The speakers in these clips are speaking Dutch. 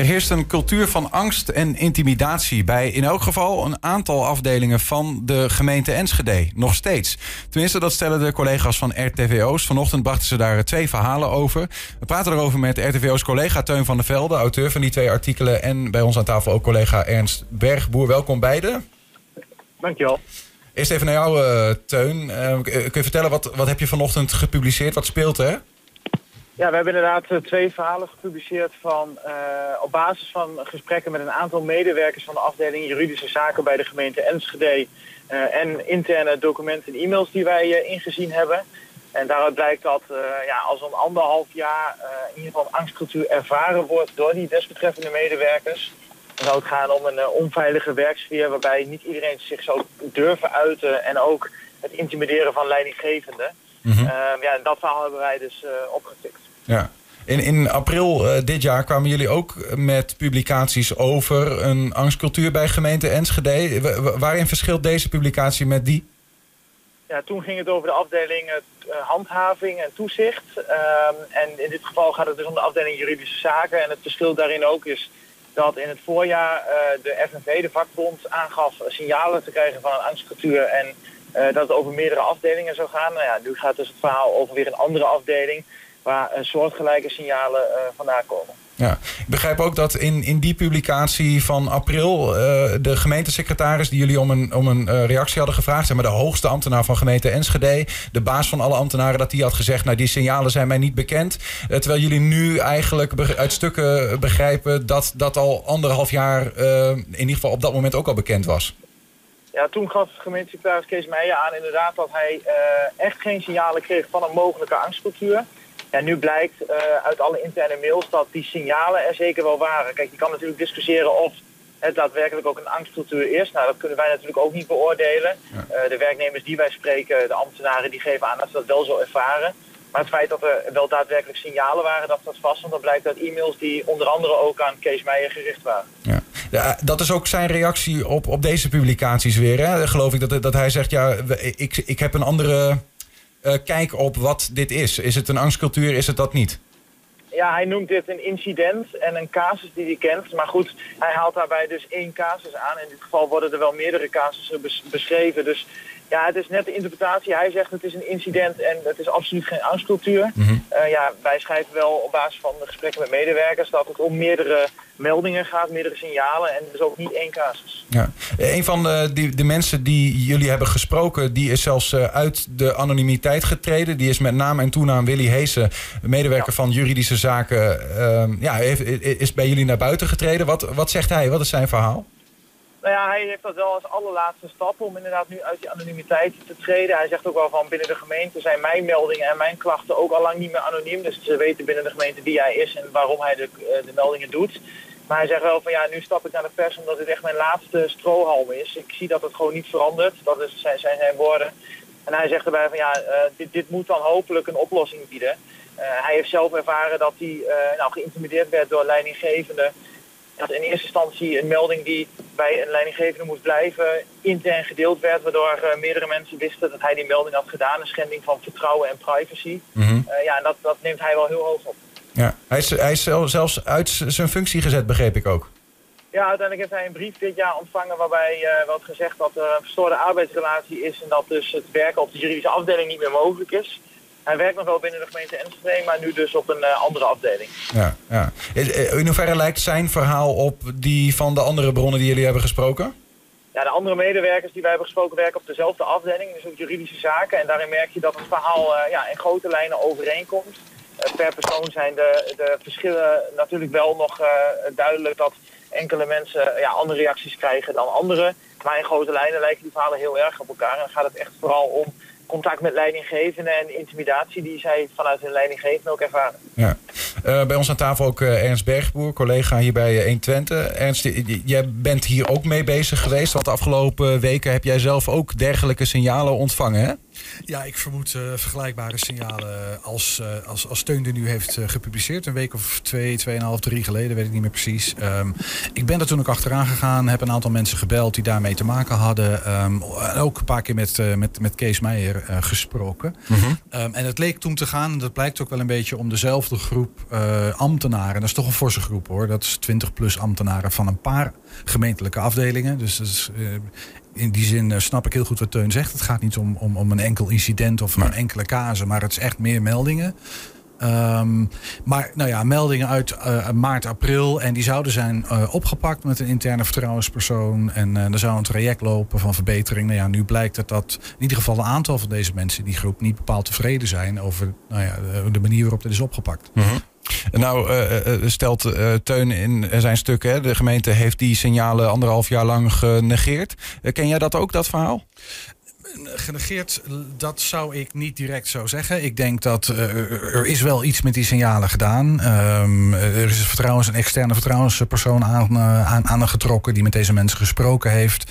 Er heerst een cultuur van angst en intimidatie bij in elk geval een aantal afdelingen van de gemeente Enschede. Nog steeds. Tenminste, dat stellen de collega's van RTVO's. Vanochtend brachten ze daar twee verhalen over. We praten erover met RTVO's collega Teun van der Velde, auteur van die twee artikelen. En bij ons aan tafel ook collega Ernst Bergboer. Welkom beiden. Dankjewel. Eerst even naar jou, uh, Teun. Uh, kun je vertellen, wat, wat heb je vanochtend gepubliceerd? Wat speelt er? Ja, we hebben inderdaad eh, twee verhalen gepubliceerd van, uh, op basis van gesprekken met een aantal medewerkers van de afdeling juridische zaken bij de gemeente Enschede uh, en interne documenten en e-mails die wij ingezien hebben. En daaruit blijkt dat ja, als een anderhalf jaar in ieder geval angstcultuur ervaren wordt door die desbetreffende medewerkers. Dan zou het gaan om een onveilige werksfeer waarbij niet iedereen zich zou durven uiten en ook het intimideren van leidinggevenden. Mm -hmm. ja, en dat verhaal hebben wij dus opgetikt. Ja. In, in april uh, dit jaar kwamen jullie ook met publicaties over een angstcultuur bij gemeente Enschede. Waarin verschilt deze publicatie met die? Ja, toen ging het over de afdeling uh, handhaving en toezicht. Um, en in dit geval gaat het dus om de afdeling juridische zaken. En het verschil daarin ook is dat in het voorjaar de FNV, de vakbond, aangaf signalen te krijgen van een angstcultuur. En dat het over meerdere afdelingen zou gaan. Nou ja, nu gaat dus het verhaal over weer een andere afdeling waar soortgelijke signalen uh, vandaan komen. Ja, ik begrijp ook dat in, in die publicatie van april uh, de gemeentesecretaris die jullie om een, om een uh, reactie hadden gevraagd, zeg maar de hoogste ambtenaar van gemeente Enschede, de baas van alle ambtenaren, dat die had gezegd, nou die signalen zijn mij niet bekend. Uh, terwijl jullie nu eigenlijk uit stukken begrijpen dat dat al anderhalf jaar in ieder geval op dat moment ook al bekend was. Ja, toen gaf gemeentesecretaris Kees Meijer aan inderdaad dat hij echt geen signalen kreeg van een mogelijke angstcultuur. Ja, nu blijkt uh, uit alle interne mails dat die signalen er zeker wel waren. Kijk, je kan natuurlijk discussiëren of het daadwerkelijk ook een angstcultuur is. Nou, dat kunnen wij natuurlijk ook niet beoordelen. Ja. Uh, de werknemers die wij spreken, de ambtenaren, die geven aan dat ze dat wel zo ervaren. Maar het feit dat er wel daadwerkelijk signalen waren, dat dat vast. Want dat blijkt uit e-mails die onder andere ook aan Kees Meijer gericht waren. Ja. ja dat is ook zijn reactie op, op deze publicaties weer. Hè? Geloof ik dat, dat hij zegt, ja, ik, ik heb een andere uh, kijk op wat dit is? Is het een angstcultuur, is het dat niet? Ja, hij noemt dit een incident en een casus die hij kent. Maar goed, hij haalt daarbij dus één casus aan. In dit geval worden er wel meerdere casussen bes beschreven. Dus ja, het is net de interpretatie. Hij zegt het is een incident en het is absoluut geen angstcultuur. Mm -hmm. uh, ja, wij schrijven wel op basis van de gesprekken met medewerkers dat het om meerdere meldingen gaat, meerdere signalen en dus ook niet één casus. Ja. Een van de, die, de mensen die jullie hebben gesproken, die is zelfs uh, uit de anonimiteit getreden. Die is met naam en toenaam Willy Heesen, medewerker ja. van juridische zaken, uh, ja, heeft, is bij jullie naar buiten getreden. Wat, wat zegt hij? Wat is zijn verhaal? Nou ja, hij heeft dat wel als allerlaatste stap om inderdaad nu uit die anonimiteit te treden. Hij zegt ook wel van binnen de gemeente zijn mijn meldingen en mijn klachten ook al lang niet meer anoniem. Dus ze weten binnen de gemeente wie hij is en waarom hij de, de meldingen doet. Maar hij zegt wel van ja, nu stap ik naar de pers omdat dit echt mijn laatste strohalm is. Ik zie dat het gewoon niet verandert. Dat is zijn, zijn, zijn woorden. En hij zegt erbij van ja, uh, dit, dit moet dan hopelijk een oplossing bieden. Uh, hij heeft zelf ervaren dat hij uh, nou, geïntimideerd werd door leidinggevenden dat in eerste instantie een melding die bij een leidinggevende moest blijven intern gedeeld werd, waardoor meerdere mensen wisten dat hij die melding had gedaan, een schending van vertrouwen en privacy. Mm -hmm. uh, ja, en dat, dat neemt hij wel heel hoog op. Ja, hij is, hij is zelfs uit zijn functie gezet, begreep ik ook. Ja, uiteindelijk heeft hij een brief dit jaar ontvangen waarbij uh, wordt gezegd dat er een verstoorde arbeidsrelatie is en dat dus het werken op de juridische afdeling niet meer mogelijk is. Hij werkt nog wel binnen de gemeente Enschede, maar nu dus op een uh, andere afdeling. Ja, ja. In hoeverre lijkt zijn verhaal op die van de andere bronnen die jullie hebben gesproken? Ja, de andere medewerkers die wij hebben gesproken werken op dezelfde afdeling, dus ook juridische zaken. En daarin merk je dat het verhaal uh, ja, in grote lijnen overeenkomt. Uh, per persoon zijn de, de verschillen natuurlijk wel nog duidelijk dat enkele mensen ja, andere reacties krijgen dan anderen. Maar in grote lijnen lijken die verhalen heel erg op elkaar. En dan gaat het echt vooral om contact met leidinggevenden en intimidatie die zij vanuit hun leidinggevenden ook ervaren. Ja. Bij ons aan tafel ook Ernst Bergboer, collega hier bij uh, 120. Ernst, jij bent hier ook mee bezig geweest, want de afgelopen weken heb jij zelf ook dergelijke signalen ontvangen, hè? Ja, ik vermoed uh, vergelijkbare signalen als, uh, als, als Steun die nu heeft uh, gepubliceerd. Een week of twee, tweeënhalf, drie geleden, weet ik niet meer precies. Um, ik ben er toen ook achteraan gegaan, heb een aantal mensen gebeld die daarmee te maken hadden. Um, ook een paar keer met, met, met Kees Meijer gesproken. Mm -hmm. um, en het leek toen te gaan, en dat blijkt ook wel een beetje om dezelfde groep ambtenaren. Dat is toch een forse groep hoor. Dat is 20 plus ambtenaren van een paar gemeentelijke afdelingen. Dus dat is, in die zin uh, snap ik heel goed wat Teun zegt. Het gaat niet om, om, om een enkel incident of een enkele casus, maar het is echt meer meldingen. Um, maar nou ja, meldingen uit uh, maart, april. En die zouden zijn uh, opgepakt met een interne vertrouwenspersoon. En uh, er zou een traject lopen van verbetering. Nou ja, nu blijkt het dat in ieder geval een aantal van deze mensen in die groep niet bepaald tevreden zijn over nou ja, de, de manier waarop dit is opgepakt. Mm -hmm. Nou, uh, stelt uh, Teun in zijn stuk, hè, de gemeente heeft die signalen anderhalf jaar lang genegeerd. ken jij dat ook, dat verhaal? Genegeerd, dat zou ik niet direct zo zeggen. Ik denk dat er is wel iets met die signalen gedaan. Um, er is vertrouwens, een externe vertrouwenspersoon aan, aan, aan die met deze mensen gesproken heeft.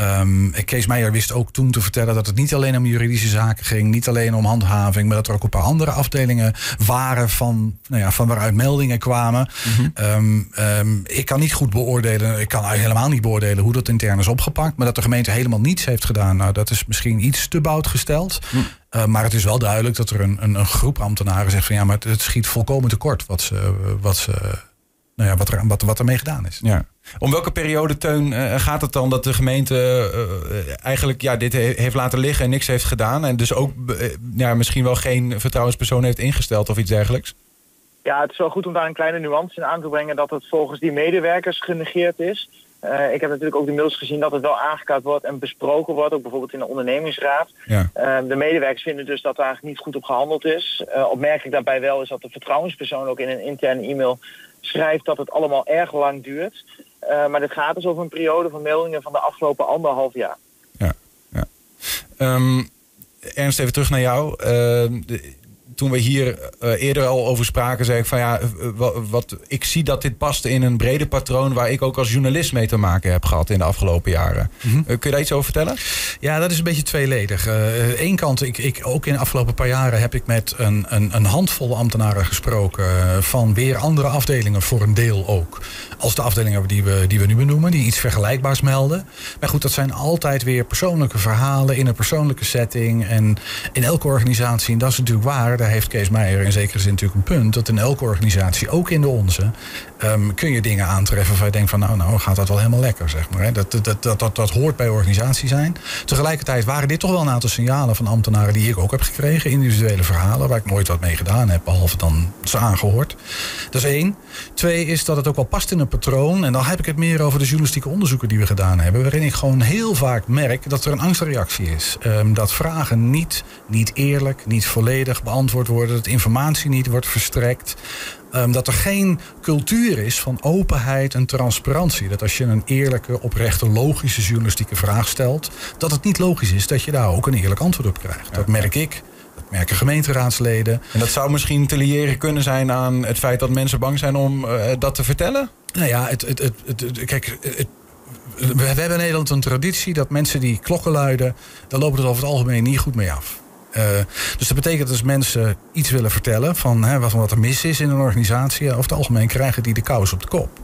Um, Kees Meijer wist ook toen te vertellen dat het niet alleen om juridische zaken ging, niet alleen om handhaving, maar dat er ook een paar andere afdelingen waren van, nou ja, van waaruit meldingen kwamen. Mm -hmm. um, um, ik kan niet goed beoordelen, ik kan helemaal niet beoordelen hoe dat intern is opgepakt, maar dat de gemeente helemaal niets heeft gedaan, nou, dat is misschien iets te bout gesteld. Mm. Uh, maar het is wel duidelijk dat er een, een, een groep ambtenaren zegt van ja, maar het, het schiet volkomen tekort wat ze, wat ze nou ja, wat, er, wat, wat ermee gedaan is. Ja. Om welke periode, Teun, uh, gaat het dan dat de gemeente uh, eigenlijk ja, dit he heeft laten liggen en niks heeft gedaan? En dus ook uh, ja, misschien wel geen vertrouwenspersoon heeft ingesteld of iets dergelijks? Ja, het is wel goed om daar een kleine nuance in aan te brengen dat het volgens die medewerkers genegeerd is. Ik heb natuurlijk ook de mails gezien dat het wel aangekaart wordt en besproken wordt, ook bijvoorbeeld in de ondernemingsraad. Ja. de medewerkers vinden dus dat daar niet goed op gehandeld is. opmerkelijk daarbij wel is dat de vertrouwenspersoon ook in een interne e-mail schrijft dat het allemaal erg lang duurt. Uh, maar dit gaat dus over een periode van meldingen van de afgelopen anderhalf jaar. Ja, ja. Um, Ernst, even terug naar jou. Uh, de, toen we hier uh, eerder al over spraken, zei ik van ja, wat, wat, ik zie dat dit past in een breder patroon waar ik ook als journalist mee te maken heb gehad in de afgelopen jaren. Mm -hmm. uh, kun je daar iets over vertellen? Ja, dat is een beetje tweeledig. Eén kant, ik, ik, ook in de afgelopen paar jaren heb ik met een, een, een handvol ambtenaren gesproken van weer andere afdelingen, voor een deel ook. Als de afdelingen die we, die we nu benoemen, die iets vergelijkbaars melden. Maar goed, dat zijn altijd weer persoonlijke verhalen in een persoonlijke setting. En in elke organisatie, en dat is natuurlijk waar, heeft Kees Meijer in zekere zin natuurlijk een punt. Dat in elke organisatie, ook in de onze, um, kun je dingen aantreffen waarvan je denkt van nou, nou gaat dat wel helemaal lekker, zeg maar. Hè? Dat, dat, dat, dat, dat hoort bij organisatie zijn. Tegelijkertijd waren dit toch wel een aantal signalen van ambtenaren die ik ook heb gekregen. Individuele verhalen waar ik nooit wat mee gedaan heb, behalve dan ze aangehoord. Dat is één. Twee is dat het ook wel past in een patroon. En dan heb ik het meer over de journalistieke onderzoeken die we gedaan hebben. Waarin ik gewoon heel vaak merk dat er een angstreactie is. Um, dat vragen niet, niet eerlijk, niet volledig beantwoord worden. Dat informatie niet wordt verstrekt. Um, dat er geen cultuur is van openheid en transparantie. Dat als je een eerlijke, oprechte, logische journalistieke vraag stelt, dat het niet logisch is dat je daar ook een eerlijk antwoord op krijgt. Ja. Dat merk ik. Dat merken gemeenteraadsleden. En dat zou misschien te liëren kunnen zijn aan het feit dat mensen bang zijn om uh, dat te vertellen? Nou ja, het, het, het, het kijk, we hebben in Nederland een traditie dat mensen die klokken luiden, daar lopen het over het algemeen niet goed mee af. Uh, dus dat betekent dat als mensen iets willen vertellen van hè, wat, wat er mis is in een organisatie, over het algemeen krijgen die de kous op de kop.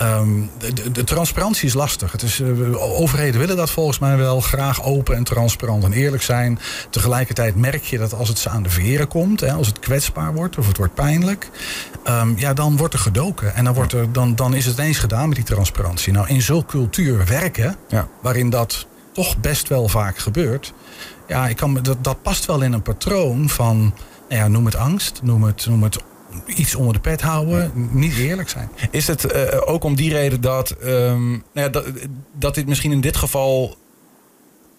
Um, de, de, de, transparantie is lastig. Het is, uh, overheden willen dat volgens mij wel graag open en transparant en eerlijk zijn. Tegelijkertijd merk je dat als het ze aan de veren komt, hè, als het kwetsbaar wordt of het wordt pijnlijk, um, ja, dan wordt er gedoken. En dan, wordt er, dan, dan is het eens gedaan met die transparantie. Nou, in zo'n cultuur werken, ja. waarin dat toch best wel vaak gebeurt, ja, ik kan, dat, dat past wel in een patroon van, nou ja, noem het angst, noem het, noem het iets onder de pet houden, niet eerlijk zijn. Is het uh, ook om die reden dat, um, nou ja, dat, dat dit misschien in dit geval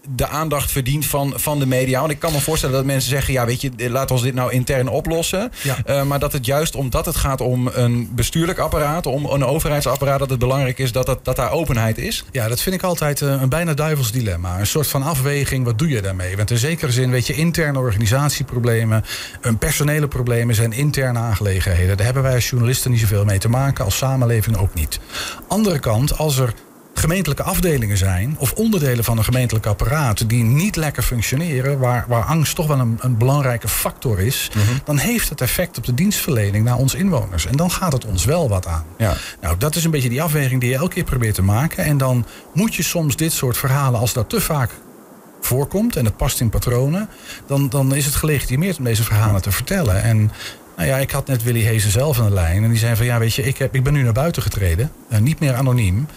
de aandacht verdient van, van de media. Want ik kan me voorstellen dat mensen zeggen: ja, weet je, laten we dit nou intern oplossen. Ja. Uh, maar dat het juist omdat het gaat om een bestuurlijk apparaat, om een overheidsapparaat, dat het belangrijk is dat, het, dat daar openheid is. Ja, dat vind ik altijd uh, een bijna duivels dilemma. Een soort van afweging, wat doe je daarmee? Want in zekere zin, weet je, interne organisatieproblemen, een personele problemen zijn interne aangelegenheden. Daar hebben wij als journalisten niet zoveel mee te maken, als samenleving ook niet. Andere kant, als er gemeentelijke afdelingen zijn, of onderdelen van een gemeentelijk apparaat, die niet lekker functioneren, waar, waar angst toch wel een, een belangrijke factor is, Mhm. dan heeft het effect op de dienstverlening naar ons inwoners. En dan gaat het ons wel wat aan. Ja. Nou, dat is een beetje die afweging die je elke keer probeert te maken. En dan moet je soms dit soort verhalen, als dat te vaak voorkomt en het past in patronen, dan, dan is het gelegitimeerd om deze verhalen te vertellen. En nou ja, ik had net Willy Hezen zelf aan de lijn. En die zei van ja, weet je, ik, heb, ik ben nu naar buiten getreden. eh, niet meer anoniem.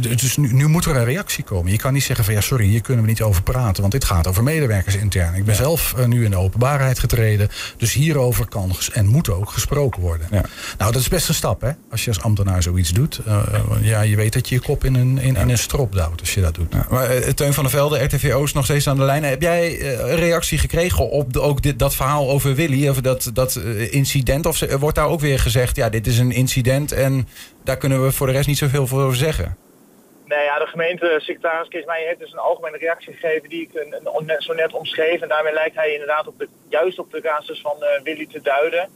Dus nu, nu moet er een reactie komen. Je kan niet zeggen van ja, sorry, hier kunnen we niet over praten. Want dit gaat over medewerkers intern. Ik ben zelf eh, nu in de openbaarheid getreden. Dus hierover kan en moet ook gesproken worden. Ja. Nou, dat is best een stap, hè? Als je als ambtenaar zoiets doet. Eh, eh, ja, je weet dat je je kop in een, in, in een strop duwt als je dat doet. Ja, maar Teun van der Velde, RTVO is nog steeds aan de lijn. Heb jij een reactie gekregen op de- ook dit, dat verhaal over Willy? Of dat, dat incident? Of wordt daar ook weer gezegd, ja, dit is een incident en daar kunnen we voor de rest niet zoveel voor zeggen? Nee, ja, de gemeentesecretaris Kees Meijer heeft dus een algemene reactie gegeven die ik een, zo net omschreef. En daarmee lijkt hij inderdaad op de, juist op de casus van eh, Willy te duiden.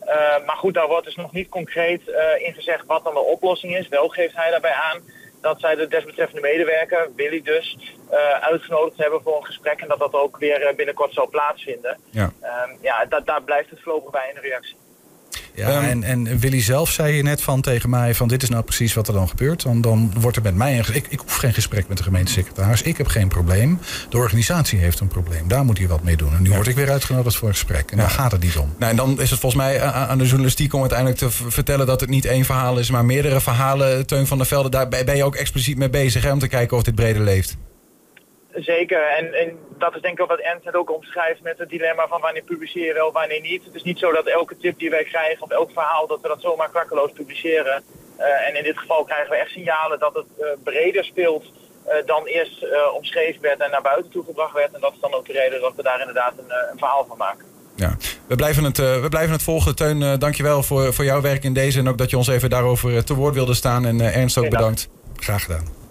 Eh, maar goed, daar wordt dus nog niet concreet eh in gezegd wat dan de oplossing is. Wel geeft hij daarbij aan dat zij de desbetreffende medewerker, Willy dus, uitgenodigd hebben voor een gesprek. En dat dat ook weer binnenkort zal plaatsvinden. Ja. Ehm, ja, da- daar blijft het voorlopig bij in de reactie. Ja, Ehm, en, en Willy zelf zei je net van tegen mij van dit is nou precies wat er dan gebeurt. Dan, dan wordt er met mij ik, ik hoef geen gesprek met de gemeentesecretaris. Ik heb geen probleem. De organisatie heeft een probleem. Daar moet hij wat mee doen. En nu word ik weer uitgenodigd voor een gesprek. En daar gaat het niet om. Nou, en dan is het volgens mij aan de journalistiek om uiteindelijk te vertellen dat het niet één verhaal is, maar meerdere verhalen. Teun van der Velde, daar ben ben je ook expliciet mee bezig hè, om te kijken of dit breder leeft. Zeker, en, en dat is denk ik ook wat Ernst ook omschrijft met het dilemma van wanneer publiceer je wel, wanneer niet. Het is niet zo dat elke tip die wij krijgen of elk verhaal, dat we dat zomaar klakkeloos publiceren. Eh, en in dit geval krijgen we echt signalen dat het eh, breder speelt eh, dan eerst omschreven werd en naar buiten toe gebracht werd. En dat is dan ook de reden dat we daar inderdaad een, een verhaal van maken. Ja. We, blijven het, we blijven het volgen. Teun, dankjewel voor, voor jouw werk in deze en ook dat je ons even daarover te woord wilde staan. En Ernst ook bedankt. Graag gedaan.